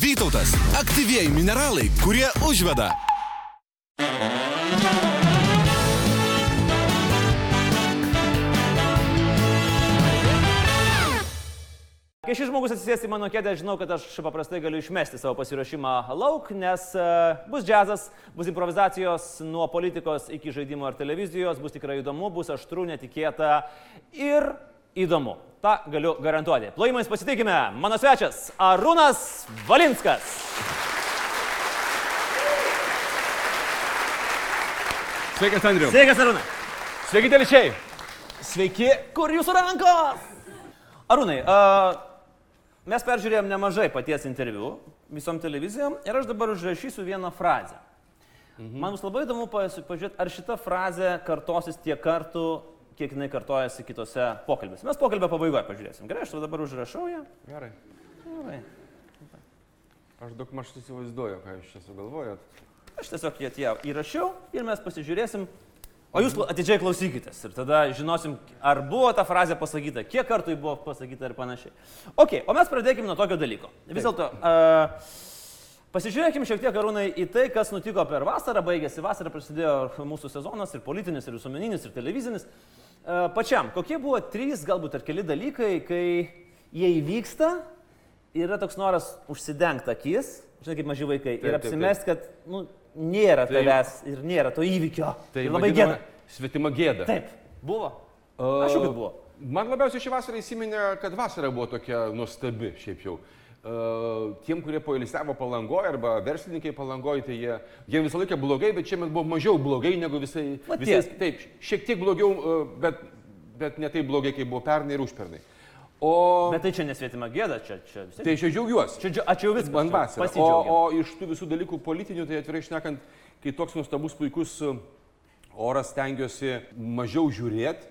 Vytautas. Aktyvieji mineralai, kurie užveda. Kai šis žmogus atsisės į mano kėdę, žinau, kad aš paprastai galiu išmesti savo pasirašymą lauk, nes uh, bus džiazas, bus improvizacijos nuo politikos iki žaidimo ar televizijos, bus tikrai įdomu, bus aštru, netikėta ir įdomu. Ta galiu garantuoti. Plojimais pasitikime. Mano svečias Arūnas Valinskas. Sveikas, Andriu. Sveikas, Arūnai. Sveiki, telšiai. Sveiki, kur jūsų rankos? Arūnai, uh, mes peržiūrėjom nemažai paties interviu visom televizijom ir aš dabar užrašysiu vieną frazę. Mhm. Man bus labai įdomu pažiūrėti, ar šita frazė kartosis tiek kartų, kiek jinai kartojasi kitose pokalbėse. Mes pokalbio pabaigoje pažiūrėsim. Gerai, aš dabar užrašau ją. Gerai. Gerai. Aš daug maž įsivaizduoju, ką jūs čia sugalvojot. Aš tiesiog ją tie įrašiau ir mes pasižiūrėsim. O jūs atidžiai klausykitės ir tada žinosim, ar buvo ta frazė pasakyta, kiek kartų ji buvo pasakyta ir panašiai. Ok, o mes pradėkime nuo tokio dalyko. Vis dėlto, uh, pasižiūrėkime šiek tiek, Arūnai, į tai, kas nutiko per vasarą, baigėsi vasarą, prasidėjo mūsų sezonas ir politinis, ir visuomeninis, ir televizinis. Uh, pačiam, kokie buvo trys, galbūt ar keli dalykai, kai jie įvyksta, yra toks noras užsidengti akis, žinai, kaip maži vaikai, Taip, ir taip, taip. apsimesti, kad nu, nėra Tai- tavęs ir nėra to įvykio. Tai labai gėda. Svetima gėda. Taip, buvo. Aš jau kad buvo. Man labiausiai šį vasarą įsiminė, kad vasara buvo tokia nuostabi šiaip jau. Uh, tiem, kurie poilsiavo palangoje arba verslininkai palangoje, tai jie, jie visą laiką blogai, bet šiemet buvo mažiau blogai negu visai. Visais, taip, šiek tiek blogiau, uh, bet, bet ne taip blogai, kaip buvo pernai ir užpernai. O Bet tai čia nesvietima gėda, čia, čia vis tiek. tai jau džiaugiuosi. Čia, džia- jau viską. Man vasara. O, o iš tų visų dalykų politinių, tai atvirai šnekant, kai toks nuostabus puikus oras stengiuosi mažiau žiūrėti,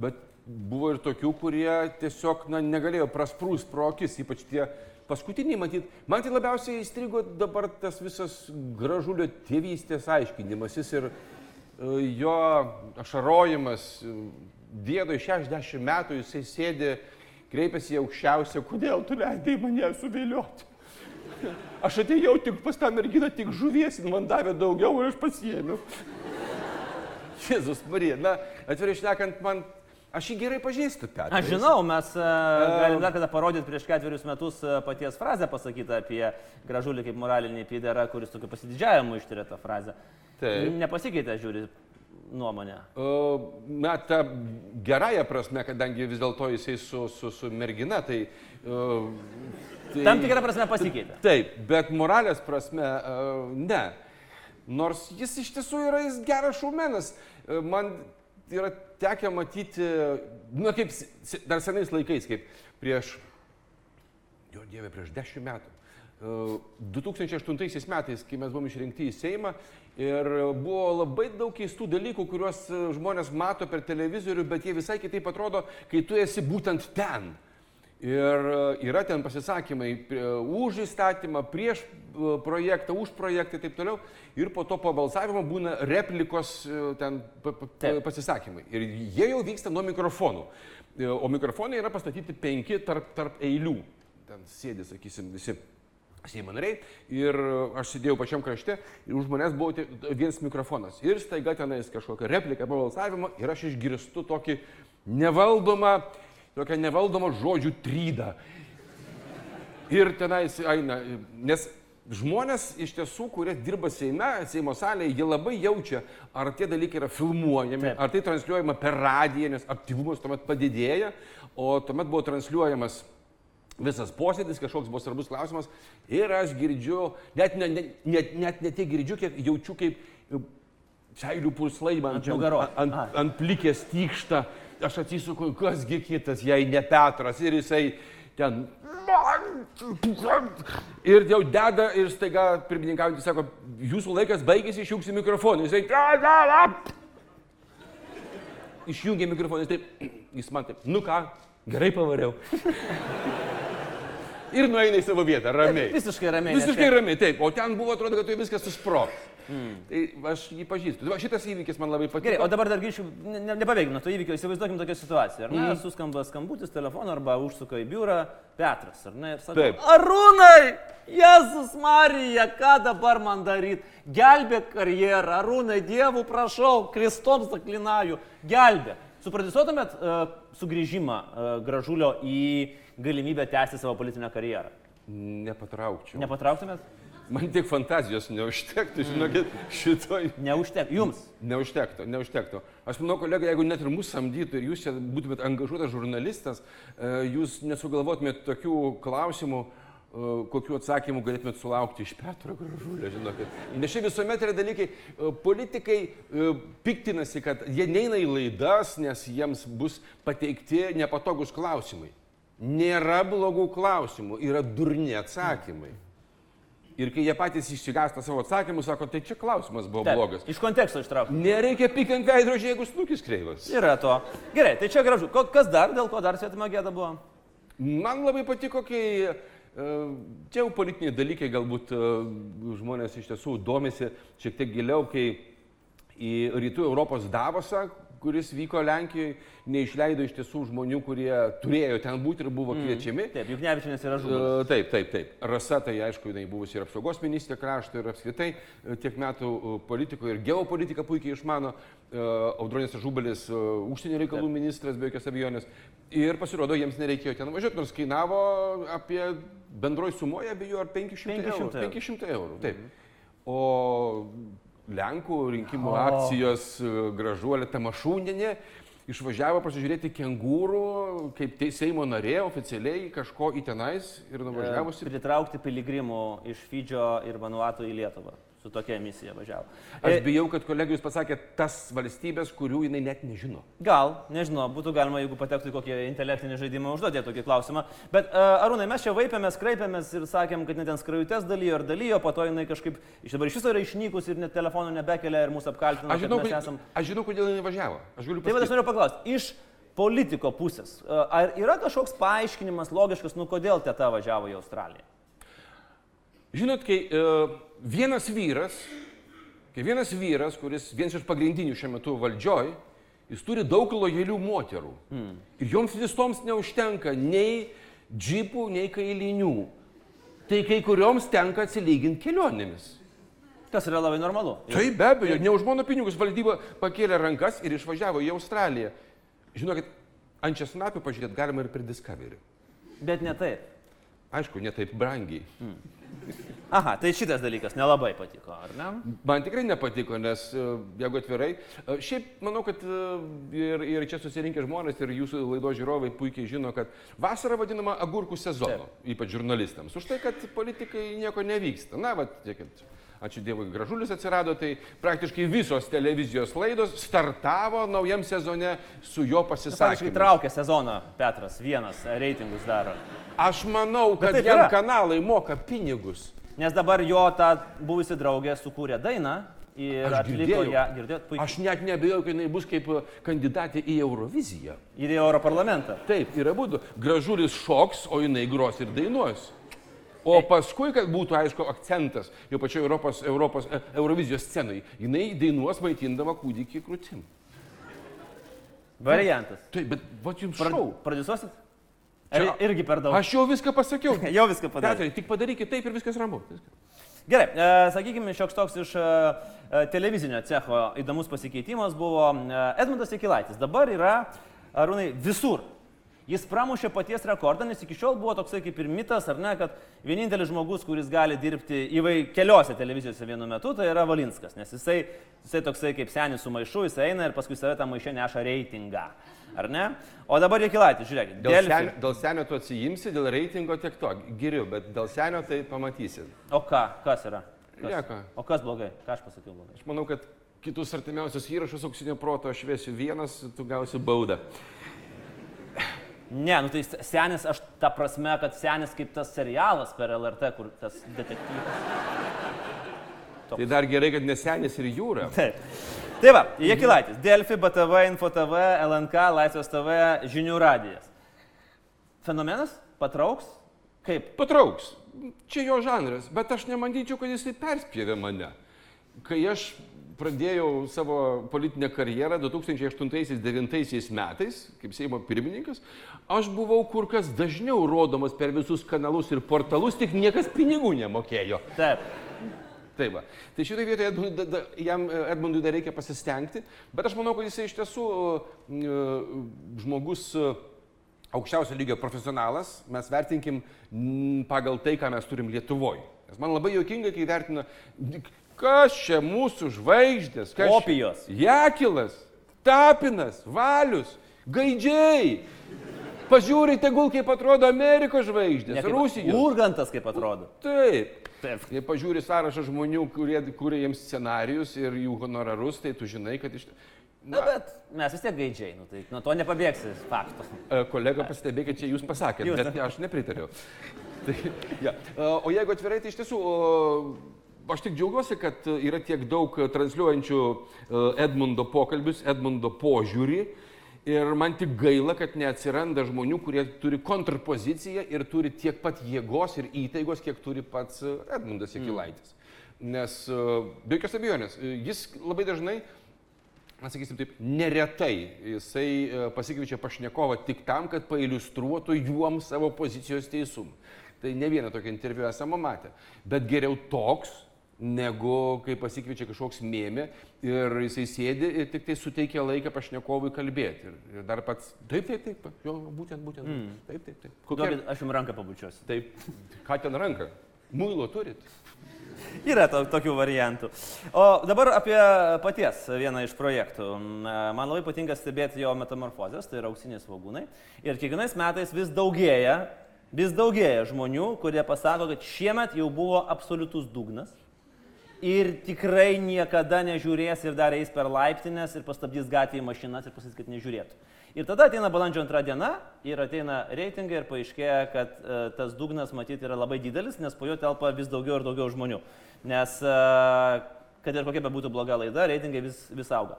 bet buvo ir tokių, kurie tiesiog na, negalėjo prasprūst pro akis, ypač tie paskutiniai, matyt, man tai labiausiai įstrigo dabar tas visas gražulio tėvystės aiškinimasis ir uh, jo ašarojimas, dėdo 60 metų, jisai sėdi, kreipiasi į aukščiausią, kodėl tu leidai mane suvėlioti. Aš atėjau tik pas tą merginą, tik žuvies, man davė daugiau ir aš pasiėmiau. Jėzus Marija, na, atvirai šnekant, man, aš jį gerai pažįstu, Petras. Aš žinau, mes uh, galim dar kada parodyti prieš ketverius metus uh, paties frazę pasakytą apie gražulį kaip moralinį pyderą, kuris tokiu pasididžiavimu ištyrė tą frazę. Taip. Nepasikeitė, žiūri, nuomonė. Na, ta gerąją prasme, kadangi vis dėlto jisai su, su, su mergina, tai... Uh, tai Tam tikrą prasme pasikeitė. Taip, bet moralės prasme uh, ne. Nors jis iš tiesų yra jis geras šaumenas. Uh, Man yra tekę matyti, na kaip dar senais laikais, kaip prieš, jo dieve, prieš dešimt metų. Uh, 2008 metais, kai mes buvome išrinkti į Seimą ir buvo labai daug keistų dalykų, kuriuos žmonės mato per televizorių, bet jie visai kitaip atrodo, kai tu esi būtent ten. Ir e, yra ten pasisakymai už įstatymą, prieš e, projektą, už projektą ir taip toliau. Ir po to po balsavimo būna replikos e, ten pasisakymai. Ir jie jau vyksta nuo mikrofonų. O mikrofonai yra pastatyti penki tarp, tarp eilių. Ten sėdi, sakysim, visi. Seimo nariai ir aš sėdėjau pačiam krašte ir už manęs buvo vienas mikrofonas. Ir staiga tenais kažkokia replika po balsavimo ir aš išgirstu tokį nevaldomą, tokią nevaldomą žodžių trydą. Ir tenais eina, nes žmonės iš tiesų, kurie dirba Seime, Seimo salėje, jie labai jaučia, ar tie dalykai yra filmuojami, Taip. ar tai transliuojama per radiją, nes aktyvumas tuomet padidėja, o tuomet buvo transliuojamas visas posėdis, kažkoks buvo svarbus klausimas ir aš girdžiu, net ne, ne, net, net ne tiek girdžiu, kiek jaučiu, kaip e, seilių pulslai man Ant čia ant, Aha. ant plikės tykšta, aš atsisuku, kasgi kitas, jei ne Petras ir jisai ten. Ir jau deda ir staiga pirmininkaujantys sako, jūsų laikas baigėsi, išjungsi mikrofoną. Jisai. Išjungė mikrofoną, jis taip, jis man taip, nu ką, gerai pavariau. Ir nueina į savo vietą, ramiai. Visiškai ramiai. Visiškai ramiai, taip. O ten buvo, atrodo, kad tai viskas susprogs. Mm. Tai aš jį pažįstu. Va, šitas įvykis man labai patiko. Gerai, o dabar dar grįšiu, ne, ne, nepabėgim nuo to įvykio, įsivaizduokim tokią situaciją. Ar ne, mm. suskamba skambutis telefonu arba užsuka į biurą Petras, ar ne, ir sako, Taip. Arūnai, Jėzus Marija, ką dabar man daryti? Gelbėk karjerą, Arūnai, Dievų prašau, Kristom zaklinaju, gelbėk. Supradisuotumėt uh, sugrįžimą uh, Gražulio į galimybę tęsti savo politinę karjerą? Nepatraukčiau. Nepatrauktumėt? Man tik fantazijos neužtektų, žinokit, šitoj. Neužtek. Jums. Neužtektų, neužtektų. Aš manau, kolega, jeigu net ir mūsų samdytų ir jūs čia būtumėt angažuotas žurnalistas, e, jūs nesugalvotumėt tokių klausimų, e, kokiu atsakymu galėtumėt sulaukti iš Petro Gražulio, žinokit. Nes čia visuomet yra dalykai, e, politikai piktinasi, kad jie neina į laidas, nes jiems bus pateikti nepatogus klausimai. Nėra blogų klausimų, yra durni atsakymai. Ir kai jie patys išsigąsta savo atsakymus, sako, tai čia klausimas buvo Taip, blogas. Iš konteksto ištraukti. Nereikia pikant veidrodžiai, jeigu snukis kreivas. Yra to. Gerai, tai čia gražu. Kas dar, dėl ko dar svetima gėda buvo? Man labai patiko, kai e, čia jau politiniai dalykai, galbūt e, žmonės iš tiesų domisi šiek tiek giliau, kai į rytų Europos Davosą, kuris vyko Lenkijoje, neišleido iš tiesų žmonių, kurie turėjo ten būti ir buvo kviečiami. Taip, juk nevičianės yra žuvis. E, Taip, taip, taip. Rasa, tai aišku, jinai buvusi ir apsaugos ministrė krašto ir apskritai e, tiek metų e, politikoje ir geopolitiką puikiai išmano. Audronės Žubelis, užsienio reikalų taip. ministras, be jokios abejonės. Ir pasirodo, jiems nereikėjo ten važiuoti, nors kainavo apie bendroji sumoje, abejo, ar 500, 500 eurų. eurų. 500 eurų. Taip. O Lenkų rinkimų O. akcijos e, gražuolė Tamašūninė išvažiavo pasižiūrėti kengūrų, kaip te- Seimo narė oficialiai kažko į tenais ir nuvažiavusi. Pritraukti piligrimų iš Fidžio ir Vanuato į Lietuvą. Su tokia misija važiavo. Aš E, bijau, kad kolegijus pasakė tas valstybės, kurių jinai net nežino. Gal, nežinau, būtų galima, jeigu patektų į kokį intelektinį žaidimą, užduoti tokį klausimą. Bet, uh, Arūnai, mes čia vaipėmės, kreipėmės ir sakėm, kad net ten skrajutes dalyjo ir dalyjo, po to jinai kažkaip iš dabar iš viso yra išnykus ir net telefonų nebekelia ir mūsų apkaltina. Aš žinau, kad esam... aš žinau kodėl jinai važiavo. Aš galiu Tai vad aš pasakyti. noriu paklausti, iš politiko pusės, uh, ar yra kažkoks paaiškinimas logiškas, nu kodėl teta važiavo į Australiją? Žinot, kai uh, vienas vyras, kai vienas vyras, kuris vienas iš pagrindinių šiuo metu valdžioj, jis turi daug lojalių moterų. Mm. Ir joms visoms neužtenka nei džipų, nei kailinių. Tai kai kurioms tenka atsilyginti kelionėmis. Kas yra labai normalu. Tai be abejo, ne už mano pinigus valdyba pakėlė rankas ir išvažiavo į Australiją. Žinokit, ant čia snapių pažiūrėti galima ir per Discovery. Bet ne taip. Aišku, ne taip brangiai. Aha, tai šitas dalykas nelabai patiko, ar ne? Man tikrai nepatiko, nes e, jeigu atvirai, e, šiaip manau, kad e, ir, ir čia susirinkę žmonės ir jūsų laido žiūrovai puikiai žino, kad vasara vadinama agurkų sezonu, ypač žurnalistams. Už tai, kad politikai nieko nevyksta. Na, va, tiek, kad ačiū Dievui, gražulis atsirado, tai praktiškai visos televizijos laidos startavo naujam sezone su jo Faktiškai pasisakymu. traukia sezoną Petras, vienas reitingus daro. Aš manau, kad jam kanalai moka pinigus. Nes dabar jo ta buvusi draugė sukūrė dainą ir Aš atliko girdėjau. ją, girdėt, puikiai. Aš net nebejoju, kad jinai bus kaip e, kandidatė į Euroviziją. Ir į Europarlamentą. Taip, yra būdų. Gražulis šoks, o jinai gros ir dainuos. O paskui, kad būtų aišku akcentas jau pačioje Europos, Europos e, Eurovizijos scenai, jinai dainuos maitindama kūdikį krūtim. Variantas. Taip, bet va jums šau. Pradėsuosit? Ar Čia- irgi per daug? Aš jau viską pasakiau. Jau viską padarė. Petrai, tik padarykit taip ir viskas ramu. Gerai, e, sakykime, šioks toks iš e, e, televizinio cecho įdomus pasikeitimas buvo e, Edmundas Ekilaitis. Dabar yra, arūnai, visur. Jis pramušė paties rekordą, nes iki šiol buvo toksai kaip ir mitas, ar ne, kad vienintelis žmogus, kuris gali dirbti įvai keliose televizijose vienu metu, tai yra Valinskas, nes jisai, jisai toksai kaip senis su maišu, jisai eina ir paskui save tą maišę neša reitingą. Ar ne? O dabar Jekilaitis, žiūrėkit. Dėl, Delfi- senio, dėl senio tu atsijimsi, dėl reitingo tiek to. Geriau, bet dėl senio tai pamatysit. O ką, kas yra? Kas? Nieko. O kas blogai? Ką aš pasakiau blogai? Aš manau, kad kitus artimiausius įrašus auksinio proto aš vėsiu vienas, tu gausi baudą. Ne, nu tai senis, aš ta prasme, kad senis kaip tas serialas per LRT, kur tas detektyvas. Tai dar gerai, kad nesenis ir jūra. Taip. Tai va, Jekilaitis, Delfi, BTV, Info TV, LNK, Laisvės TV, Žinių radijas. Fenomenas? Patrauks? Kaip? Patrauks. Čia jo žanras, bet aš nemanyčiau, kad jisai perspjėvė mane. kai aš pradėjau savo politinę karjerą 2008-2009 metais, kaip Seimo pirmininkas, aš buvau kur kas dažniau rodomas per visus kanalus ir portalus, tik niekas pinigų nemokėjo. Taip. Taip, va. tai šitoje vietoje da, da, jam e, Edmundui dar reikia pasistengti, bet aš manau, kad jis iš tiesų e, žmogus e, aukščiausio lygio profesionalas, mes vertinkim pagal tai, ką mes turim Lietuvoje. Nes man labai jokinga, kai vertina, kas čia mūsų žvaigždės, kas čia- Opijos. Jekilas, Tapinas, Valius, Gaidžiai. Pažiūrite, gul kaip atrodo Amerikos žvaigždės, Ne kaip- Rusijos. Urgantas kaip atrodo. Taip. Taip. Jei pažiūri sąrašą žmonių, kurie kūrė jiems scenarius ir jų honorarus, tai tu žinai, kad iš... Na, bet mes vis tiek gaidžiai, nu, tai nuo to nepabėgsi faktų. E, Kolega pastebė, kad čia jūs pasakėte, bet aš nepritariu. Tai, ja. E, O jeigu atvirai, tai iš tiesų, o, aš tik džiaugiuosi, kad yra tiek daug transliuojančių e, Edmundo pokalbius, Edmundo požiūrį. Ir man tik gaila, kad neatsiranda žmonių, kurie turi kontrpoziciją ir turi tiek pat jėgos ir įtaigos, kiek turi pats e, Edmundas Jekilaitis. Nes e, be jokios abejonės, e, jis labai dažnai na, sakysim taip, neretai jisai e, pasikviečia pašnekovą tik tam, kad pailiustruotų juom savo pozicijos teisumą. Tai ne vieną tokį interviu esame matę. Bet geriau toks, negu kai pasikviečia kažkoks mėmė ir jisai sėdi ir tik tai suteikia laiką pašnekovui kalbėti. Ir, ir dar pats, taip, taip, taip, jo, būtent, būtent. Mm. Taip, taip, taip. Kokia, Duokit, aš jums ranką pabučiuosiu. taip, ką ten ranka? Muilo turit? Yra to, tokių variantų. O dabar apie paties vieną iš projektų. Man labai patinka stebėti jo metamorfozės, tai yra auksiniai svagūnai. Ir kiekvienais metais vis daugėja, vis daugėja žmonių, kurie pasako, kad šiemet jau buvo absoliutus dugnas. Ir tikrai niekada nežiūrės ir dar eis per laiptinės ir pastabdys gatvėje mašinas ir pasakys, kad nežiūrėtų. Ir tada ateina balandžio antrą dieną ir ateina reitingai ir paaiškėja, kad e, tas dugnas matyti yra labai didelis, nes po jo telpa vis daugiau ir daugiau žmonių. Nes e, kad ir kokia bebūtų bloga laida, reitingai vis, vis auga.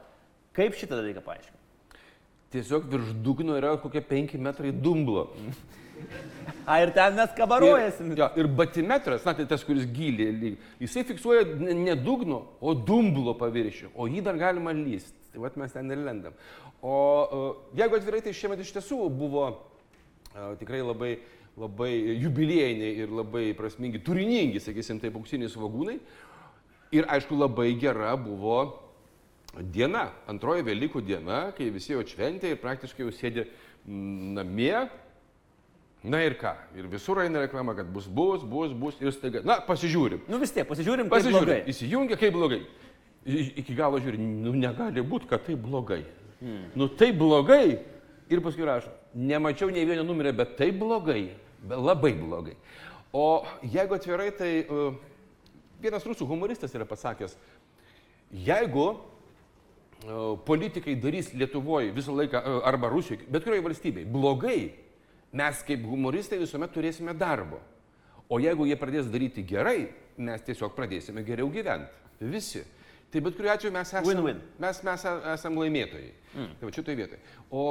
Kaip šitą dalyką paaiškinti? Tiesiog virš dugno yra kokie 5 metrai dumblo. A, ir ten mes kabaruojasi. Ir, jo, ir batimetras, na tai tas, kuris lyg, jisai fiksuoja ne dugno, o dumblo paviršių, o jį dar galima lysti. Tai vat mes ten ir lendam. O e, jeigu atvirai, tai šiemet iš tiesų buvo e, tikrai labai, labai jubiliejiniai ir labai prasmingi, turiningi, sakysim, taip, auksiniai svagūnai. Ir aišku, labai gera buvo diena, antroji Velykų diena, kai visi jau šventė ir praktiškai jau sėdė namie. Na ir ką? Ir visur eina reklama, kad bus, bus, bus, bus ir staiga. Na, pasižiūrim. Nu vis tiek, pasižiūrim, kaip Pasižiūrim. blogai. Įsijungia, kaip blogai. I- Iki galo žiūri, nu negali būti, kad tai blogai. Hmm. Nu tai blogai. Ir paskui rašo, nemačiau nei vieno numerio, bet tai blogai. Be, labai blogai. O jeigu atvirai, tai uh, vienas rusų humoristas yra pasakęs, jeigu uh, politikai darys Lietuvoje visą laiką, uh, arba Rusijoje, bet kurioje valstybėje, blogai, mes kaip humoristai visuomet turėsime darbo. O jeigu jie pradės daryti gerai, mes tiesiog pradėsime geriau gyventi. Visi. Tai bet kuriuo atveju mes esame, Win-win. mes, mes esame laimėtojai. Mm. Tai va šitoje vietoje. O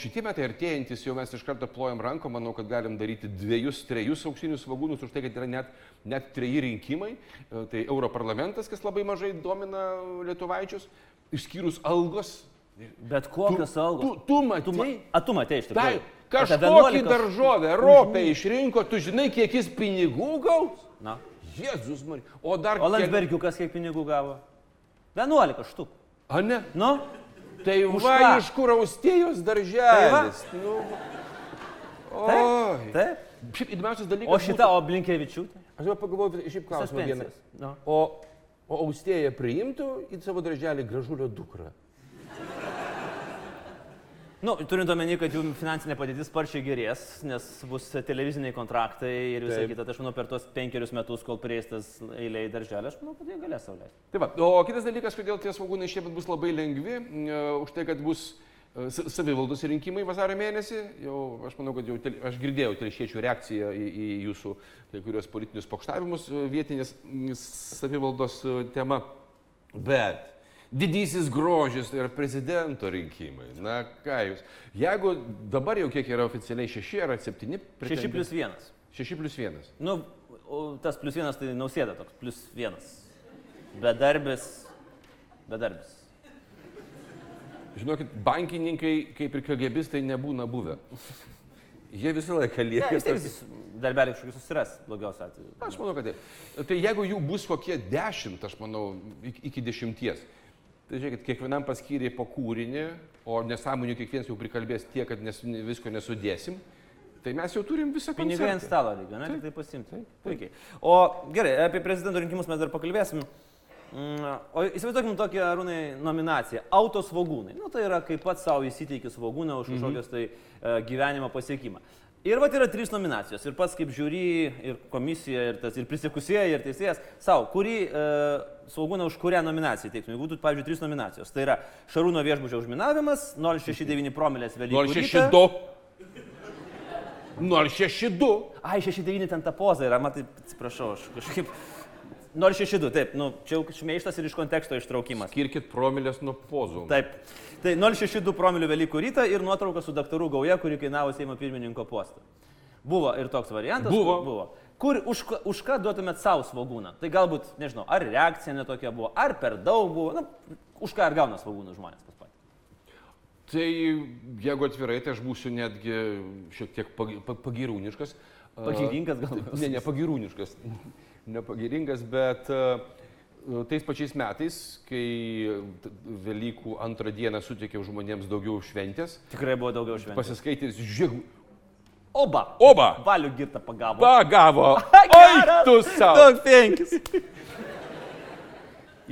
šitie metai artėjantis, jau mes iš karto plojam ranką, manau, kad galim daryti dviejus, trejus auksinius svagūnus už tai, kad yra net, net treji rinkimai. E, Tai Europarlamentas, kas labai mažai domina lietuvaičius, išskyrus algos. Bet kokios Tu, algos? tu Tu, matai. ma- a, tu matei iš Tai tikrųjų. Kažkokį daržovę, ropę išrinko, tu žinai, kiek jis pinigų gaus? Na. Jėzus man. O dar... O Landsbergiukas kiek pinigų gavo? 11 štuk. A ne? Nu, Tai Už va ką? iš kur austėjos darželis. Nu, taip. oi. taip. Šiaip įdomiausias dalykas. O šita, o Blinkevičiūtė? Būtų, aš jau pagalvojau, šiaip klausimą vieną. Nu. O, o austėja priimtų į savo darželį gražulio dukrą. Nu, turint omeny, kad jų finansinė padėtis sparčiai gerės, nes bus televiziniai kontraktai ir visą Taip. kitą, tai aš manau, per tos penkerius metus, kol prieis tas eilė į darželį, aš manau, kad jie galės sauliaisti. Tai va, o kitas dalykas, kodėl tie svagūnai šiemet bus labai lengvi, e, už tai, kad bus e, sa- savivaldos rinkimai vasario mėnesį. Jau, aš manau, kad jau tel, aš girdėjau telšiečių reakciją į, į jūsų kai kurios politinius pokštavimus e, vietinės savivaldos tema. Bet didysis grožis tai yra prezidento rinkimai. Na ką jūs. Jeigu dabar jau kiek yra oficialiai šeši ar septyni? 6 plus 1. 6 plus 1. Nu, o tas plus 1 tai nausėda toks, plus 1. bedarbis. Bedarbis. Žinokit, bankininkai, kaip ir KGBistai, nebūna buvę. Jie visą laiką lieka. vis tiek tokie- jis darbelį kažkokį susiras, blogiausiu atveju. Aš manau, kad taip. Tai jeigu jų bus kokie dešimt, aš manau, iki dešimties. Tai žiūrėkit, kiekvienam paskyrė po kūrinį, o nesąmonių kiekvienas jau prikalbės tiek, kad nes, visko nesudėsim. Tai mes jau turim visą Pinigai ant koncertą. stalo reikia, ne? Tik tai pasimti. Puikiai. O gerai, apie prezidento rinkimus mes dar pakalbėsim. Mm, O įsivaizduokim tokią, Arūnai, nominaciją. Autosvogūnai. Nu, tai yra kaip pats savo įsiteikį svogūną už kažkokios tai e, gyvenimo pasiekimą. Ir va, yra trys nominacijos. Ir pats kaip žiūri, ir komisija, ir, tas, ir prisikusieji, ir teisėjas. Savo, kurį e, svogūną už kurią nominaciją teiktum? Jeigu būtų, pavyzdžiui, trys nominacijos. Tai yra Šarūno viešbučio užminavimas, 069 promilės vėliau. 062. 062. Ai, 69 ten ta poza yra, matai, atsiprašau, aš kažkaip. 062, taip, nu, čia jau šmeištas ir iš konteksto ištraukimas. Skirkit promilės nuo pozų. Taip. Tai 062 promilių Velykų rytą ir nuotrauka su daktarų gauja, kuri kainavo Seimo pirmininko postą. Buvo ir toks variantas. Buvo. kur- buvo. Kur, už, už ką duotumėt savo svogūną? Tai galbūt, nežinau, ar reakcija netokia buvo, ar per daug buvo, na, už ką ar gauna svogūnų žmonės pas patį. Tai jeigu atvirai, tai aš būsiu netgi šiek tiek pagi- pa- pagirūniškas. A, Pagiringas galbūt. Ne, ne pagirūniškas. Nepagiringas, bet a, tais pačiais metais, kai Velykų antrą dieną suteikiau žmonėms daugiau šventės, Tikrai buvo daugiau šventų. pasiskaitęs, žiūrėk, Oba. oba, Valių girtą pagavo. pagavo. Oi, tu savo. Daug penkis.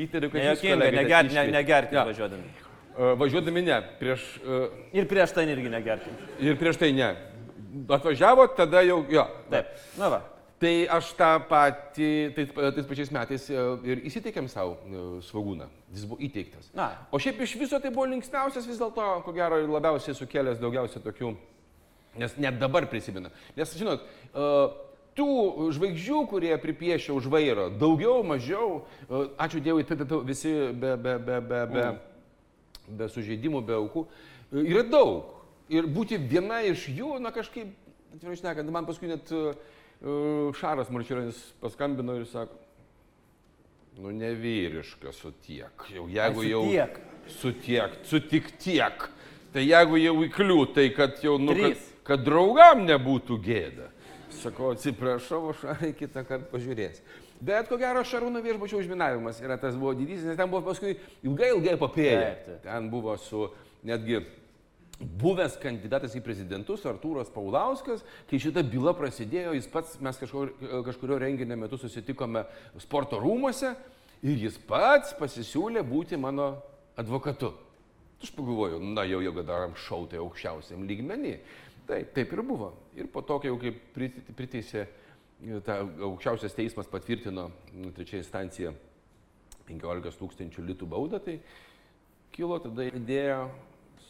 Įtariu, kad jūs Nejokinga, kolegai neger, ten ne, negerkite Jo. važiuodami. A, Važiuodami ne, prieš, a, Ir prieš tai irgi negerkite. ir prieš tai ne. Atvažiavo, tada jau, jo. Taip. Na va. Tai aš tą patį, tais, tais pačiais metais e, ir įsiteikėm savo svagūną. Jis buvo įteiktas. Na. O šiaip iš viso tai buvo linksmiausias vis dėlto, ko gero, ir labiausiai sukėlęs daugiausiai tokių, nes net dabar prisimenu. Nes, žinot, e, tų žvaigždžių, kurie pripiešia už vairo, daugiau, mažiau, e, ačiū Dievui, visi be, be, be, be, be, be sužeidimų, be aukų, e, yra daug. Ir būti viena iš jų, na kažkaip, atvirai šnekant, man paskui net uh, Šaras Marčiulis paskambino ir sako, nu nevyriška su tiek. Jau jeigu jau... tiek. Su tiek, su tik tiek. Tai jeigu jau įkliū, tai kad jau, nu, kad, kad draugam nebūtų gėda. Sakau, atsiprašau, Šarai kitą kartą pažiūrės. Bet ko gero Šarūno viešbučio užminavimas yra tas buvo didysis, nes ten buvo paskui ilgai, ilgai papėję. Ten buvo su netgi buvęs kandidatas į prezidentus Artūras Paulauskas, kai šita byla prasidėjo, jis pats, mes kažkur, kažkurio renginio metu susitikome sporto rūmose ir jis pats pasisiūlė būti mano advokatu. Aš pagalvojau, na jau jau darom šau tai aukščiausiam lygmenį. Taip, taip ir buvo. Ir po to, kai jau kaip prite- priteisė, ta aukščiausias teismas patvirtino nu, trečia instancija 15 tūkstančių litų baudą, tai kilo tada idėja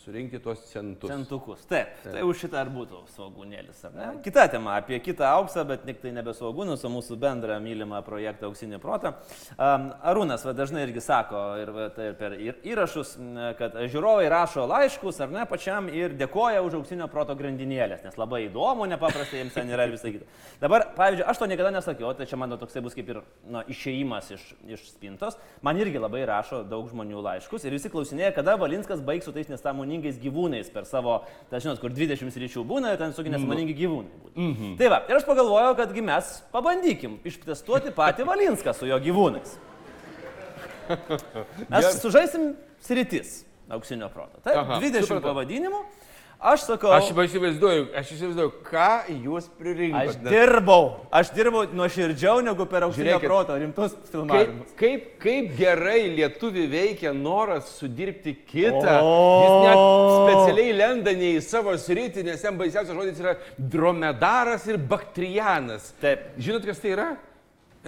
surinkti tuos centus. Centukus. Taip, tai už šitą ar būtų svogūnėlis, ar ne? Kita tema, apie kitą auksą, bet tik tai nebe svogūnus, o mūsų bendrą mylimą projektą Auksinį protą. Um, Arūnas va, dažnai irgi sako ir, va, tai ir per įrašus, kad žiūrovai rašo laiškus, ar ne, pačiam ir dėkoja už Auksinio proto grandinėlės, nes labai įdomu, nepaprastai jiems ten yra ir visą kitą. Dabar, pavyzdžiui, aš to niekada nesakiau, tai čia mano toksai bus kaip ir nu, išėjimas iš, iš spintos. Man irgi labai rašo daug žmonių laiškus ir visi klausinėja, kada Valinskas baigs su tais nesąmoningais gyvūnais per savo, tai žinot, kur 20 ryčių būna, ten su nesąmoningi gyvūnai. būna. Mm -hmm. Tai va, ir aš pagalvojau, kadgi mes pabandykim ištestuoti patį Valinską su jo gyvūnais. Mes sužaisim sritis auksinio proto. Taip, Aha, 20 supratau. pavadinimų. Aš sakau, Aš įsivaizduoju, aš įsivaizduoju, ką jūs pririnkote. Aš dirbau, aš dirbau nuoširdžiau negu per Žiūrėkit, proto rimtus Kaip, filmavimus. kaip, kaip gerai lietuvi veikia noras sudirbti kitą. O. Jis net specialiai lenda ne į savo sritį, nes jam baisiausias žodis yra dromedaras ir baktrianas. Taip. Žinot, kas tai yra?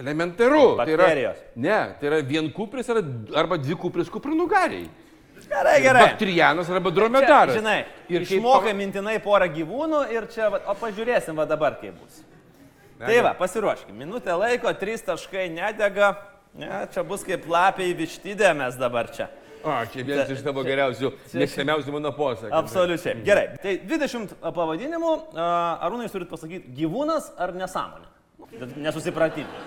Elementaru. Tai yra, Bakterijos. ne, tai yra vienkupris arba, arba dvikupris kuprinugariai. Gerai, gerai. Baktrianas arba Čia, dromedaras. žinai, Ir išmokai pa- mintinai porą gyvūnų ir čia, va, o pažiūrėsim va dabar kaip bus. Tai va, pasiruoškim. Minutė laiko, trys taškai nedega. Ne, čia bus kaip lapiai vištydė mes dabar čia. O, čia vienas iš tavo geriausių, mėgstamiausių mano posakų. Absoliučiai. Gerai. Tai 20 pavadinimų. Arūnai, jūs turite pasakyti, gyvūnas ar nesąmonė? Nesusipratimai.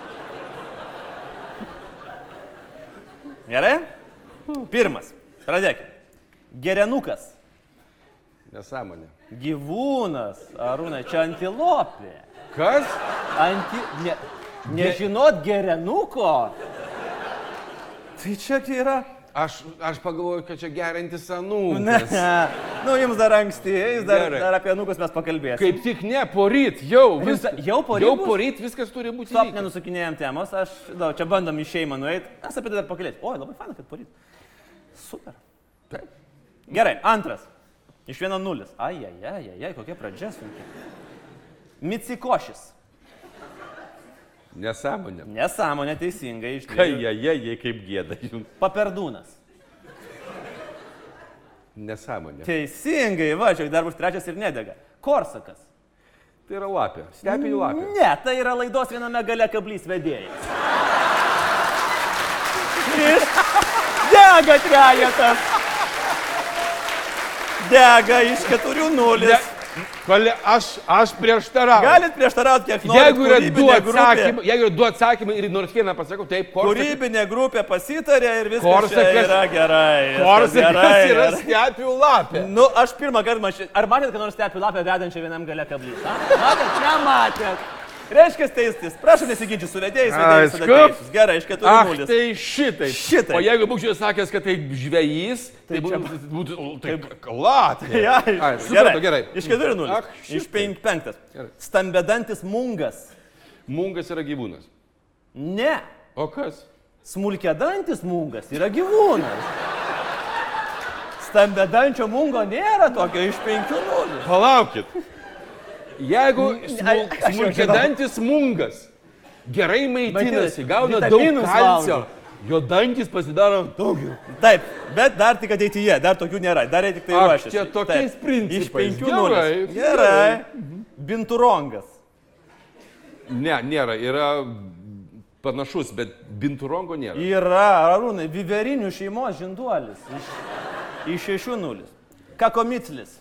Gerai? Pirmas. Pradėkime. Gerenukas. Nesąmonė. Gyvūnas. Arūnai, čia antilopė. Kas? Anti... Ne... Nežinot gerenuko? Tai čia yra... Aš, aš pagalvoju, kad čia gerintis Ne. anūkas. Nu, jums dar anksti, jūs dar, Gerai. dar apie nukus mes pakalbėsime. Kaip tik ne, poryt, jau. Jūs Vis, da- jau poryt Jau poryt viskas turi būti. Stop, įvykę. nenusukinėjom temos, aš, da, čia bandom į šeimą nueiti, mes apie tai dar pakalbėsim. Oi, labai faina, kad poryt. Super. Taip. Gerai, antras. Iš vieno nulis. Ai, ai, ai, ai, kokia pradžia sunki. Micikošis. Nesąmonė. Nesąmonė teisingai iš Kai jie, jie, kaip gėda jums. Paperdūnas. Nesąmonė. Teisingai, va, čia dar bus trečias ir nedega. Korsakas. Tai yra lapė. Stepinių lapė. Ne, tai yra laidos viename gale kablys vedėjas. Dega trejetas. Dega iš keturių nulis. Kole, aš, aš prieštarauju. Galit prieštarauti, kiek norit. Jeigu yra, du atsakymai, jeigu yra du atsakymai ir nors vieną pasakau, taip, Korsakas. Kūrybinė grupė pasitarė ir viskas Korsakas- čia yra gerai. Korsakas yra stepių lapė. Nu, aš pirmą kartą mačiau. Ar matėt, kad nors stepių lapę vedančią vienam gale kablys? a? Matėt? Reiškia teistis. Prašau nesiginčyti su vedėjais, vedėjais tada teisūs. Gerai, iš keturių nulis. tai šitai. Šitaip. O jeigu būčiau sakęs, kad tai žvejys, tai, Tai būtų, būtų tai lapė. Ja, iš- supratau, gerai. Iš keturių nulis. Iš šitai. penk, penktas. Gerai. Stambedantis mungas. Mungas yra gyvūnas. Ne. O kas? Smulkiadantis mungas yra gyvūnas. Stambedančio mungo nėra tokio iš penkių nulių. Palaukit. Jeigu smulkiadantis mungas gerai maitinasi, gauna daug kalcio, jo dantis pasidaro daugiau. Taip, bet dar tik ateityje, dar tokių nėra, dar tik tai ruošiasi. čia tokiais Taip. principais. Iš penkių nulis. gerai. Gerai. Binturongas. Ne, nėra, yra panašus, bet binturongo nėra. Yra, Arūnai, viverinių šeimos žinduolis. Iš, iš šešių nulis. Kakomitlis.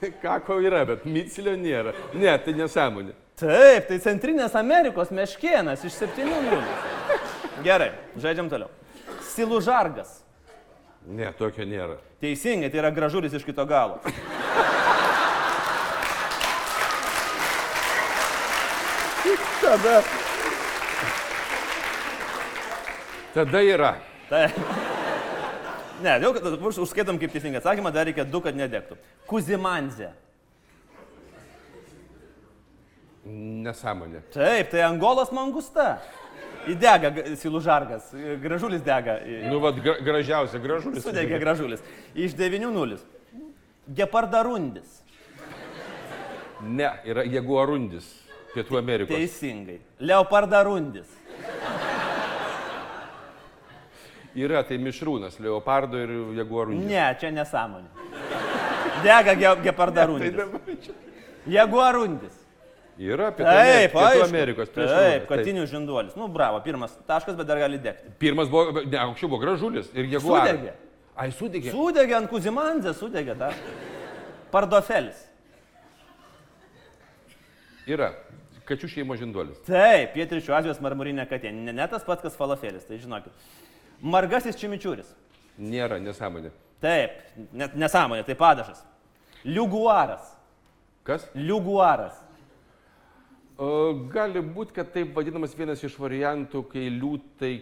Kako yra, bet micilio nėra. Ne, tai nesąmonė. Taip, tai Centrinės Amerikos meškienas iš septynių nulis. Gerai, žaidžiam toliau. Silužargas. Ne, tokio nėra. Teisingai, tai yra gražulis iš kito galo. Tada. Tada yra. Tai. Ne, jau užskaitom kaip teisingą atsakymą, dar reikia du, kad nedegtų. Kuzimanzė. Nesąmonė. Taip, tai Angolos mangusta. Įdega g- silužargas, gražulis dega. Nu, vad, gra gražiausia, gražulis. Sudegė gražulis. Iš 9 nulis. Gepardarundis. Ne, yra jaguarundis. Pietų Amerikos. Teisingai. Leopardarundis. Yra, tai mišrūnas, leopardo ir jaguarundis. Ne, čia nesąmonė. Dega ge gepardarundis. Jaguarundis. Yra Pietų, Taip, Pietų. Amerikos. Taip, plėšrūnas, katinių žinduolis. Nu, bravo, pirmas taškas, bet dar gali degti. Pirmas buvo, ne, anksčiau buvo gražulis ir jaguaras. Sudegė. Ai, sudegė. Sudegė ant Kuzimanzė, sudegė tą. Pardofelis. Yra. Kačių šeimo žinduolis. Taip, pietričių Azijos marmurinė katė. Ne, ne tas pats, kas falafelis, tai žinokit. Margasis čimičiūris. Nėra, nesąmonė. Taip, net nesąmonė, tai padažas. Liuguaras. Kas? Liuguaras. Gali būti, kad taip vadinamas vienas iš variantų, kai liūtai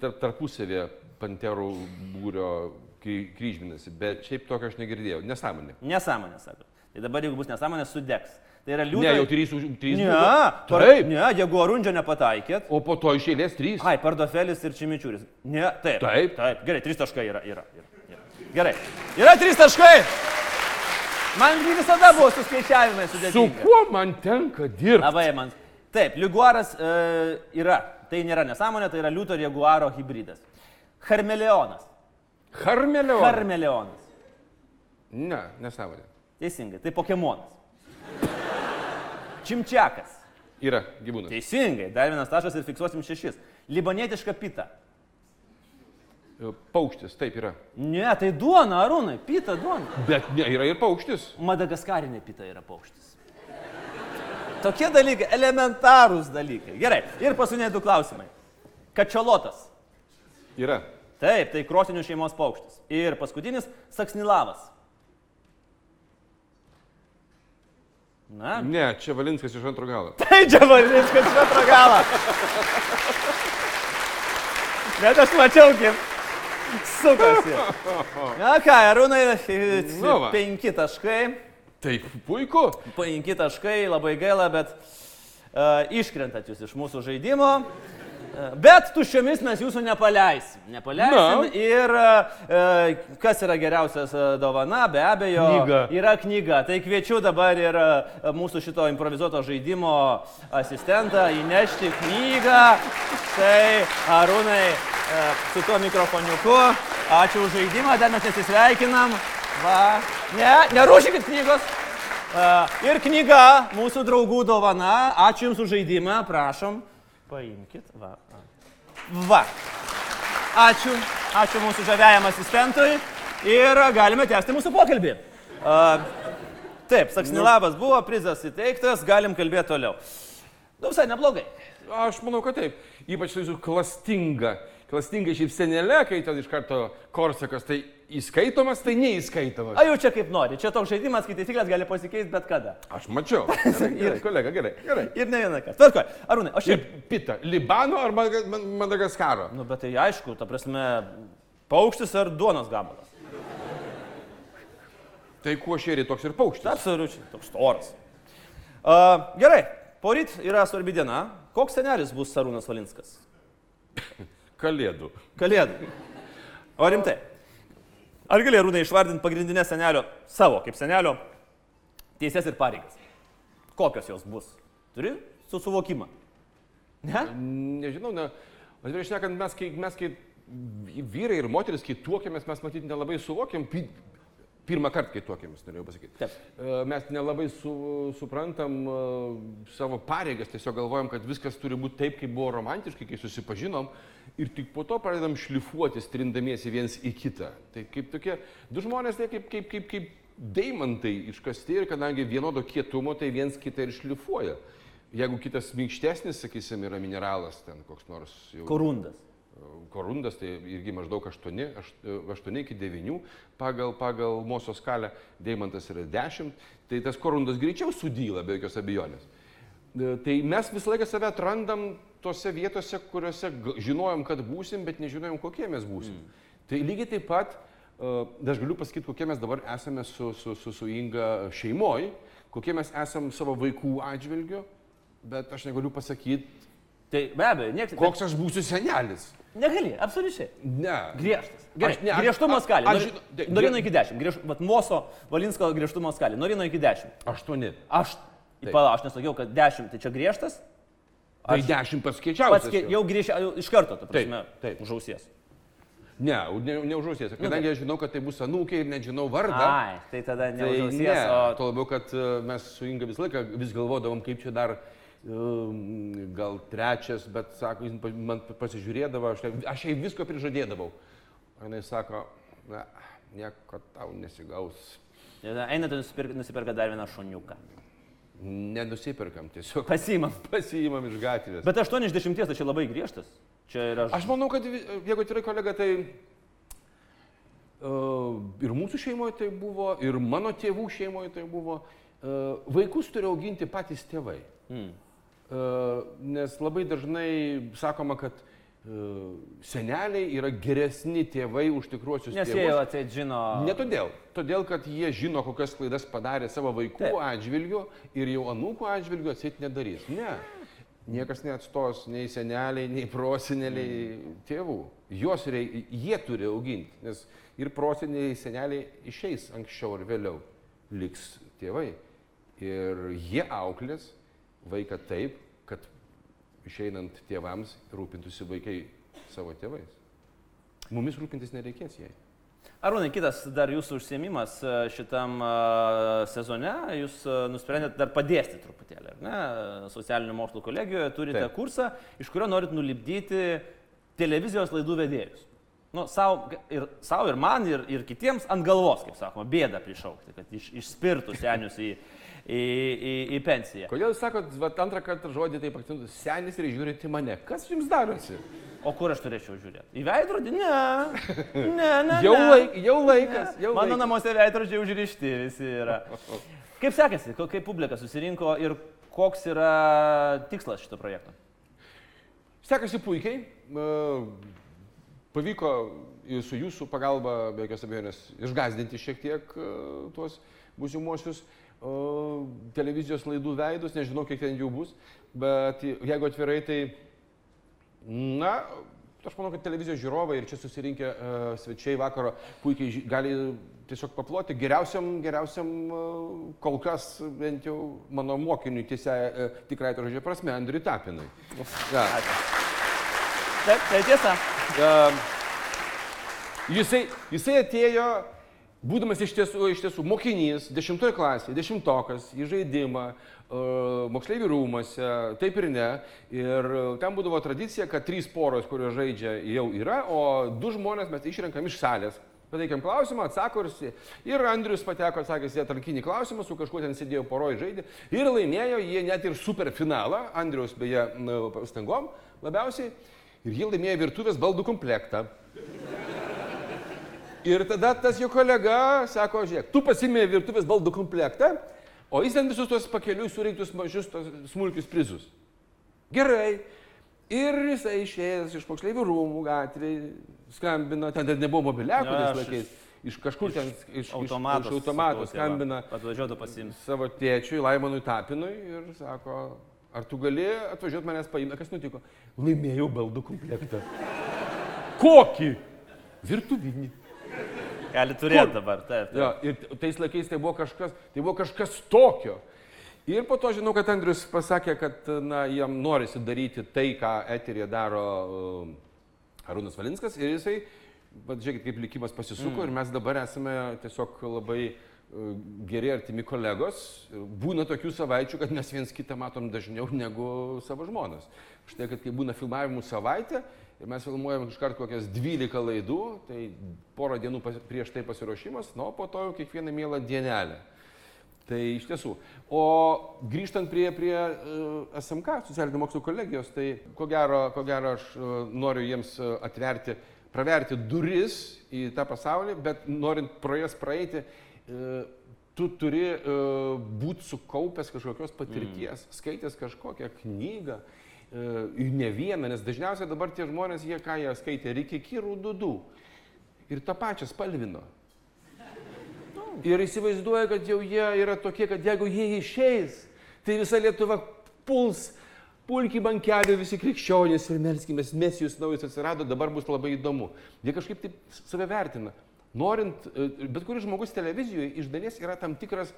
tarp, tarpusavėje panterų būrio kry- kryžminasi, bet šiaip tokio aš negirdėjau. Nesąmonė. Nesąmonė, sako. Tai dabar, jeigu bus nesąmonė, sudegs. Tai yra Ne, liūtai. jau trys už trys. Ne, par... Ne, jeigu arundžio nepataikėt. O po to iš eilės trys. Ai, pardofelis ir čimičiūris. Ne, taip. Taip. Taip, gerai, trys taškai yra. yra, yra, yra. Gerai. Yra trys taškai. Man visada buvo su skaičiavimai Su kuo man tenka dirbti? Labai man. Taip, liguaras e, yra. Tai nėra nesąmonė, tai yra liūto ir jaguaro hybridas. Harmeleonas. Harmelio. Harmeleonas. Ne, nesąmonė. Teisingai, tai Pokemonas. Čimčiakas. Yra gyvūnas. Teisingai, dar vienas taškas ir fiksuosim šešis. Libanietiška pita. Paukštis, taip yra. Ne, tai duona, arūnai, pita duona. Bet ne, yra ir paukštis. Madagaskarinė pita yra paukštis. Tokie dalykai, elementarūs dalykai. Gerai, ir paskutiniai du klausimai. Kačiolotas. Yra. Taip, tai krosinių šeimos paukštis. Ir paskutinis - saksnilavas. Na, Ne, čia Valinskas iš antro galo. tai čia varys, kad čia pragalą. Bet aš mačiau, kaip sukasi. Na ką, Arūnai, Nu va. penki taškai. Taip, puiku. Penki taškai, labai gaila, bet uh, iškrentat jūs iš mūsų žaidimo. E, Bet tuščiomis mes jūsų nepaleisim. Nepaleisim. Na. Ir uh, kas yra geriausias uh, dovana, be abejo, Knyga. yra knyga. Tai kviečiu dabar ir uh, mūsų šito improvizuoto žaidimo asistentą įnešti knygą. Tai Arūnai uh, su tuo mikrofoniuku. Ačiū už žaidimą, dar mes nesisveikinam. Va. Ne, nerūšykit knygos. Uh, ir knyga, mūsų draugų dovana. Ačiū Jums už žaidimą, prašom. Paimkit. Va. Va. Ačiū. Ačiū mūsų žaviajam asistentui. Ir galime tęsti mūsų pokalbį. Uh, taip, Saksnilavas buvo, prizas įteiktas, galim kalbėti toliau. Nu, visai neblogai. Aš manau, kad taip. Ypač tai su klastinga. Klastinga šiaip senelė, kai ten iš karto korsakas, tai įskaitomas, tai neįskaitomas. A jau čia kaip nori. Čia toks žaidimas, kai taisyklės gali pasikeisti bet kada. Aš mačiau. Gerai, gerai, kolega, gerai. gerai. Ir ne vieną kartą. Tvarkoj. Arūnai, aš Ir šiaip... pita, Libano ar Madagaskaro? Nu, bet tai aišku, ta prasme, paukštis ar duonos gabalas. Tai kuo šėri toks ir paukštis? Absoliučiai, toks storas. Uh, gerai, poryt yra svarbi diena. Koks senelis bus Sarūnas Valinskas? Kalėdų. Kalėdų. O rimtai. Ar gali Rūnai išvardinti pagrindinės senelio, savo kaip senelio, teises ir pareigas? Kokios jos bus? Turi su suvokimą? Ne? Nežinau, ne. Atvirai šnekant, mes kai, mes kai vyrai ir moteris, kai tuokėmės, mes matyti nelabai suvokiam. Pi, pirmą kartą, kai tuokėmės, norėjau pasakyti. Taip. E, Mes nelabai su, suprantam e, savo pareigas, tiesiog galvojam, kad viskas turi būti taip, kaip buvo romantiškai, kai susipažinom. Ir tik po to pradedam šlifuoti, trindamiesi viens į kitą. Tai kaip tokie du žmonės, tai kaip, kaip, kaip, kaip deimantai iškasti ir kadangi vienodo kietumo, tai viens kitą ir šlifuoja. Jeigu kitas minkštesnis, sakysim, yra mineralas, ten koks nors jau Korundas. Korundas, tai irgi maždaug 8, 8 iki 9 pagal, pagal mūsų skalę, deimantas yra 10, tai tas korundas greičiau sudyla, be jokios abejonės. E, Tai mes visą laiką save atrandam tose vietose, kuriuose žinojom, kad būsim, bet nežinojom, kokie mes būsim. Mm. Tai lygiai taip pat, e, aš galiu pasakyti, kokie mes dabar esame su, su, su, su Inga šeimoj, kokie mes esame savo vaikų atžvilgiu, bet aš negaliu pasakyti, Tai be abejo, niekas. koks aš būsiu senelis. Negali, absoliučiai. Ne. Griežtas. Gerai, Aš ne, aš- griežtumo aš- skalė. aš Nuo- žinau- tai- Nuo 1 iki 10. Griež, vat, Moso Valinsko griežtumo skalė. Nuo 1 iki 10. Aštuoni. Aš, Taip. pala, aš nesakiau, kad 10 tai čia griežtas. Tai Aš- dešimt pats skaičiausias. Pats kie- jau grįžti iš karto, ta prasme, taip. už ausies. Ne, ne, ne užuosies. Kadangi aš žinau, kad tai bus anūkė ir nežinau vardą. Ai, tai tada ne Tai už ne, ausies, o tuo labiau, kad e, mes su Inga visą laiką vis galvodavom, kaip čia dar gal trečias, bet sako, jis man pasižiūrėdavo, aš, aš jai visko prižadėdavau. O jinai sako, na, nieko tau nesigaus. einate nusipirka, nusipirka dar vieną šuniuką. Nenusiperkam, tiesiog Pasimam. pasiimam iš gatvės. Bet 8 iš 10 tai čia labai griežtas. Čia yra... Aš manau, kad jeigu tikrai kolega, tai uh, ir mūsų šeimoje tai buvo, ir mano tėvų šeimoje tai buvo. Uh, vaikus turi auginti patys tėvai. Mm. Nes labai dažnai sakoma, kad uh, seneliai yra geresni tėvai už tikruosius Nes tėvus. jie jau atseit žino. Ne todėl. Todėl, kad jie žino, kokias klaidas padarė savo vaikų Taip. Atžvilgiu ir jau anūkų atžvilgiu atsit nedarys. Ne. Niekas neatstos nei seneliai, nei proseneliai tėvų. Juos rei, jie turi auginti, nes ir proseneliai, seneliai išeis anksčiau ar vėliau. Liks tėvai. Ir jie auklės vaiką taip, kad išeinant tėvams rūpintųsi vaikai savo tėvais. Mumis rūpintis nereikės jai. Arūnai, kitas dar jūsų užsiemimas e, šitam e, sezone, jūs e, nusprendėte dar padėsti truputėlį, ar ne? Socialinių mokslų kolegijoje turite Taip. kursą, iš kurio norit nulipdyti televizijos laidų vedėjus. Nu, savo ir, sau, ir man, ir, ir kitiems ant galvos, kaip sakoma, bėdą prišaukti, kad iš, išspirtų senius į, į, į, į pensiją. Kodėl jūs sakot, va, antrą kartą žodį taip akcentuojate, senis ir žiūrite į mane? Kas jums darosi? O kur aš turėčiau žiūrėti? Į veidrodį? Ne. Ne, ne. Jau, ne. laik, jau laikas, jau Mano laikas. namuose veidrodžiai užrišti visi yra. Kaip sekėsi, Ko- kaip publika susirinko ir koks yra tikslas šito projekto? Sekasi puikiai. e, Pavyko su jūsų pagalba, be jokios abejonės, išgazdinti šiek tiek e, tuos būsimuosius e, televizijos laidų veidus, nežinau, kiek ten jų bus, bet jeigu atvirai, tai, na, aš manau, kad televizijos žiūrovai ir čia susirinkę e, svečiai vakaro puikiai gali tiesiog paploti geriausiam, geriausiam e, kol kas bent jau mano mokiniui tiesia, e, tikrai to žodžio prasme, Andriui Tapinui. Ja. Taip, tai tiesa. Um, jisai, jisai atėjo, būdamas iš tiesų, iš tiesų mokinys, dešimtoje klasėje, dešimtokas, į žaidimą, uh, moksleivių rūmose, taip ir ne. Ir uh, ten būdavo tradicija, kad trys poros, kurios žaidžia, jau yra, o du žmonės mes išrenkam iš salės. Pateikiam klausimą, atsako ir, ir Andrius pateko, atsakęs į atrankinį klausimą, su kažkuo ten sėdėjo poroje žaidė ir laimėjo jie net ir superfinalą, Andrius beje pastangom labiausiai, ir jie laimėjo virtuvės baldų komplektą. Ir tada tas jo kolega sako, žiūrėk, tu pasimėjai virtuvės baldų komplektą, o jis ten visus tuos pakeliui surinktus mažus smulkius prizus. Gerai. Ir jisai išėjęs iš moksleivių rūmų gatvėje, skambina, ten dar nebuvo mobiliakų tais laikais, iš kažkur ten, iš, Automatas. iš, automato skambina Atvažiuotų pasiimti. savo tėčiui, Laimonui Tapinui ir sako, ar tu gali atvažiuoti manęs paimti, kas nutiko? Laimėjau baldų komplektą. Kokį? Virtuvinį. Gali turėti dabar, taip. taip. Jo, ir tais laikais tai buvo kažkas, tai buvo kažkas tokio. Ir po to žinau, kad Andrius pasakė, kad na, jam norisi daryti tai, ką eterija daro uh, Arūnas Valinskas. Ir jisai, bet žiūrėkit, kaip likimas pasisuko mm. ir mes dabar esame tiesiog labai uh, geri artimi kolegos. Būna tokių savaičių, kad mes viens kitą matom dažniau negu savo žmonas. Štai, kad kai būna filmavimų savaitė ir mes filmuojam iškart kokias 12 laidų, tai porą dienų pas, prieš tai pasiruošimas, na, o po to jau kiekvieną mielą dienelę. Tai iš tiesų. O grįžtant prie, prie uh, SMK, socialinių mokslų kolegijos, tai ko gero, ko gero aš uh, noriu jiems uh, atverti, praverti duris į tą pasaulį, bet norint pro jas praeiti, tu turi būti sukaupęs kažkokios patirties, mm. skaitęs kažkokią knygą, uh, ne vieną, nes dažniausiai dabar tie žmonės, jie ką jie skaitė, reikia kirų dudų. Ir tą pačią spalvino. Ir įsivaizduoja, kad jau jie yra tokie, kad jeigu jie išeis, tai visa Lietuva puls, pulki bankelių visi krikščionys ir melskimės, mesijus naujas atsirado, dabar bus labai įdomu. Jie kažkaip taip save vertina. Norint, e, bet kuris žmogus televizijoje iš dalies yra tam tikras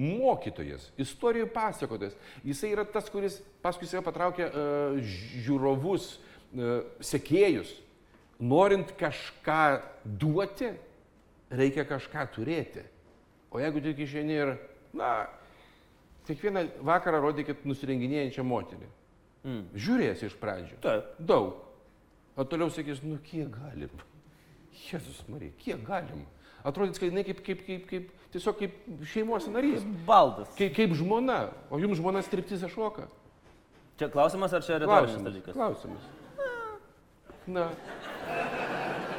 mokytojas, istorijų pasakotojas. Jisai yra tas, kuris paskui save patraukia uh, žiūrovus, uh, sekėjus. Norint kažką duoti, reikia kažką turėti. O jeigu tik išeini ir, na, kiekvieną vakarą rodykit nusirenginėjančią moterį. Mm. Žiūrėsi iš pradžių. Taip. Daug. O toliau sakys, nu kiek galim. Jėzus Marija, kiek galim. Atrodys, kad jinai kaip, kaip, kaip, kaip, tiesiog kaip šeimos narys. Baldas. Kaip, kaip žmona. O jums žmona striptizą šoka. Čia klausimas ar čia retorinis dalykas? Klausimas. Na.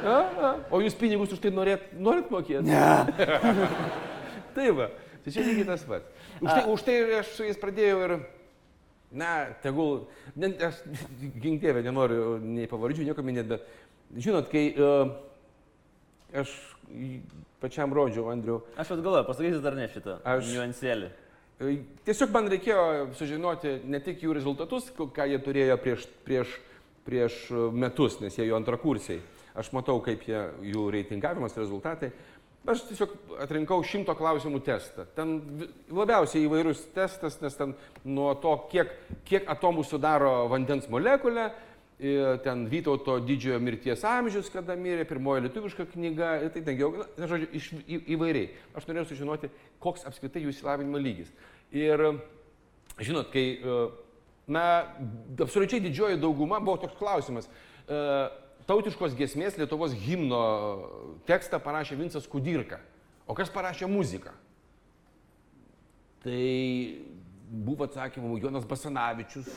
A, a. O jūs pinigus už tai norėt, norit mokėti? Ne. tai va, tai čia lygiai tas pats. Už tai, už tai aš su jais pradėjau ir, na, tegul, ne, aš ginkdėvė nenoriu nei pavardžių, nieko minėti, bet žinot, kai uh, aš pačiam rodžiau, Andriu, Aš vat galvoju, pasakysiu dar ne šitą. Aš- Niuansėlį. E, Tiesiog man reikėjo sužinoti ne tik jų rezultatus, ką jie turėjo prieš, prieš, prieš e, metus, nes jie jau antrakursiai. Aš matau, kaip jie, jų reitingavimas, rezultatai. Aš tiesiog atrinkau šimto klausimų testą. Ten labiausiai įvairus testas, nes ten nuo to, kiek, kiek atomų sudaro vandens molekulė, ten Vytauto didžiojo mirties amžius, kada mirė, pirmoji lietuviška knyga, ir tai ten na, žodžiu, iš, į, įvairiai. Aš norėjau sužinoti, koks apskritai jų įsilavinimo lygis. Ir žinot, kai, e, na, absoliučiai didžioji dauguma buvo toks klausimas. e, Tautiškos gesmės Lietuvos himno tekstą parašė Vincas Kudirka. O kas parašė muziką? Tai buvo atsakymų Jonas Basanavičius,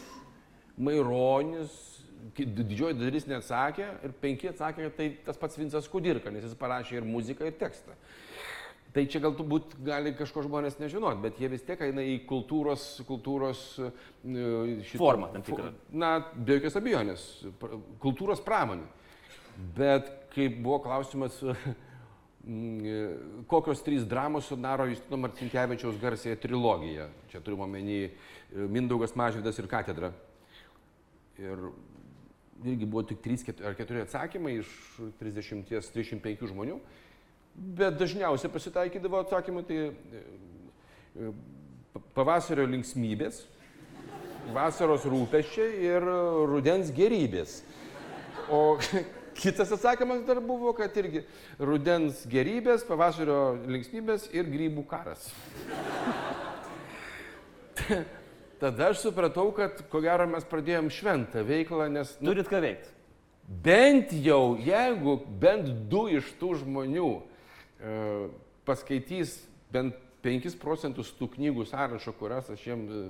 Maironis, didžioji dalis neatsakė ir penki atsakė, kad tai tas pats Vincas Kudirka, nes jis parašė ir muziką, ir tekstą. Tai čia galbūt gali kažko žmonės nežinot, bet jie vis tiek eina į kultūros, kultūros e, šitą- Formą tam tikrą. Na, be jokios abejonės, kultūros pramonė. Bet kaip buvo klausimas, mm, kokios trys dramos sudaro Justino Marcinkievičiaus garsiąją trilogiją. Čia turime omeny e, Mindaugas Mažvydas ir katedra. Ir irgi buvo tik 3 ar 4 atsakymai iš 30-35 žmonių. Bet dažniausiai pasitaikydavo atsakymai tai e, e, pa- pavasario linksmybės, vasaros rūpeščiai ir rudens gerybės. O kitas atsakymas dar buvo, kad irgi rudens gerybės, pavasario linksmybės ir grybų karas. Tada aš supratau, kad ko gero mes pradėjom šventą veiklą, nes nu, Turit ką veikti. bent jau, jeigu bent du iš tų žmonių e, paskaitys bent 5 procentus tų knygų sąrašo, kurias aš jiems e,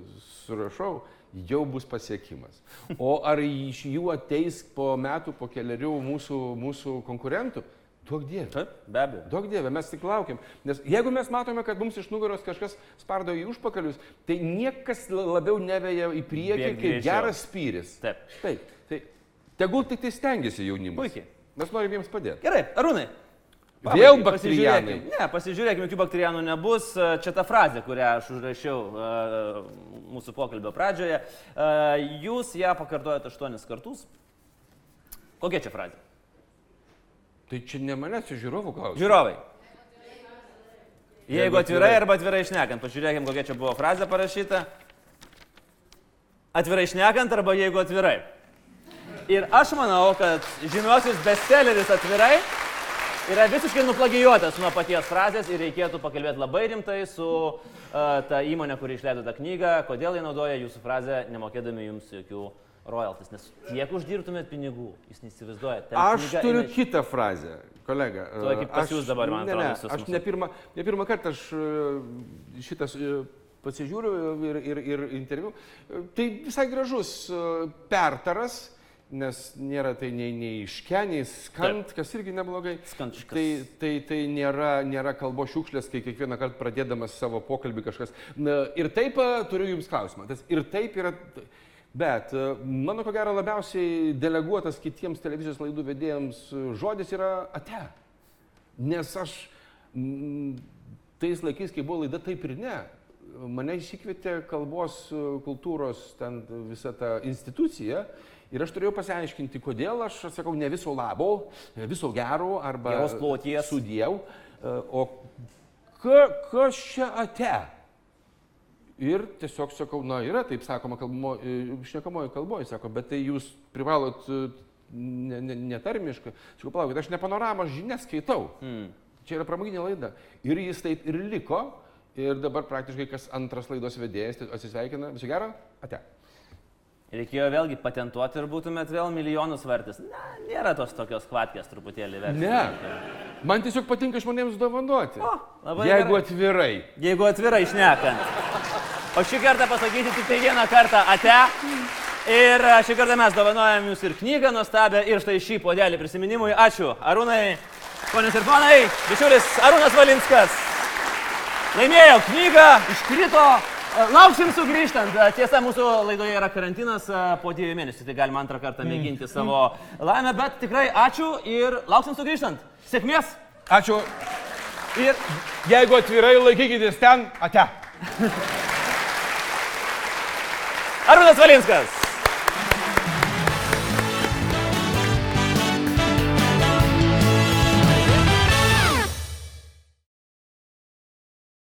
surašau, jau bus pasiekimas. O ar iš jų ateis po metų, po keliarių mūsų, mūsų konkurentų? Duok dievė. Taip, be abejo. Daug dievė, mes tik laukiam. Nes jeigu mes matome, kad mums iš nugaros kažkas spardo į užpakalius, tai niekas la- labiau neveja į priekį kaip geras spyris. Taip. Taip. Tai tegul tik tai stengiasi jaunimas. Puikiai. Mes norim jiems padėti. Gerai, Arūnai. Vėl pabaigai, bakterijanai. pasižiūrėkim. Ne, pasižiūrėkime, jokių bakterijanų nebus. Čia ta frazė, kurią aš užrašiau uh, mūsų pokalbio pradžioje. Uh, jūs ją pakartojate aštuonis kartus. Kokia čia frazė? Tai čia ne manęs, žiūrovų klausimas. Žiūrovai. Jeigu atvirai arba atvirai išnekant, pažiūrėkime, kokia čia buvo frazė parašyta. Atvirai išnekant arba jeigu atvirai. Ir aš manau, kad žymiausias bestselleris atvirai yra visiškai nuplagijuotas nuo paties frazės ir reikėtų pakalbėti labai rimtai su uh, ta įmonė, kuri išleido tą knygą, kodėl jie naudoja jūsų frazę, nemokėdami jums jokių royalties. Nes tiek uždirbtumėt pinigų, jūs neįsivaizduojate. Aš turiu eina- kitą frazę, kolega. Tuoj kaip pas jūs dabar, man ne, atrodo, Ne, visus aš ne pirmą, ne pirmą kartą aš e, šitas e, pasižiūriu ir, ir, ir interviu. E, Tai visai gražus pertaras, nes nėra tai nei, nei iške, nei skant, kas irgi neblogai. Skantiškas. Tai, tai, tai nėra, nėra kalbo šiukšlės, kai kiekvieną kartą pradėdamas savo pokalbį kažkas. Na, ir taip turiu Jums klausimą. Tas ir taip yra. Bet e, mano ko gero labiausiai deleguotas kitiems televizijos laidų vedėjams e, žodis yra ate. Nes aš mm, tais laikais, kai buvo laida taip ir ne, mane išsikvietė kalbos e, kultūros ten visa ta institucija ir aš turėjau pasiaiškinti, kodėl aš sakau ne viso labo, viso gero arba Geros kloties. sudėjau, o ka, kas čia ate? Ir tiesiog sakau, na yra, taip sakoma, kalbamo, šnekamoji kalboje, sako, bet tai jūs privalot e, ne- ne- netarmiškai. Sakau, palaukit, aš ne panoramos žinias skaitau. Mm. Čia yra pramoginė laida. Ir jis taip ir liko. Ir dabar praktiškai kas antras laidos vedėjas tai atsisveikina. Viso gero? Ate. Reikėjo vėlgi patentuoti ir būtumėt vėl milijonus vertis. Na, nėra tos tokios kvatkės truputėlį vertis. Ne. Man tiesiog patinka žmonėms dovanoti. O, labai Jeigu gerai. atvirai. Jeigu atvirai išnekant. O šį kartą pasakyti tik tai vieną kartą ate. Ir a, šį kartą mes dovanojam jūs ir knygą nuostabę ir štai šį podelį prisiminimui. Ačiū. Arūnai, ponios ir ponai, bičiulis Arūnas Valinskas. Laimėjo knygą, iškrito. E, Lauksim sugrįžtant. E, Tiesa, mūsų laidoje yra karantinas e, po dviejų mėnesių, tai galima antrą kartą mėginti savo laimę, bet tikrai ačiū ir lauksim sugrįžtant. Sėkmės Ačiū. ir Jeigu atvirai laikykitės ten, ate. Arūnas Valinskas.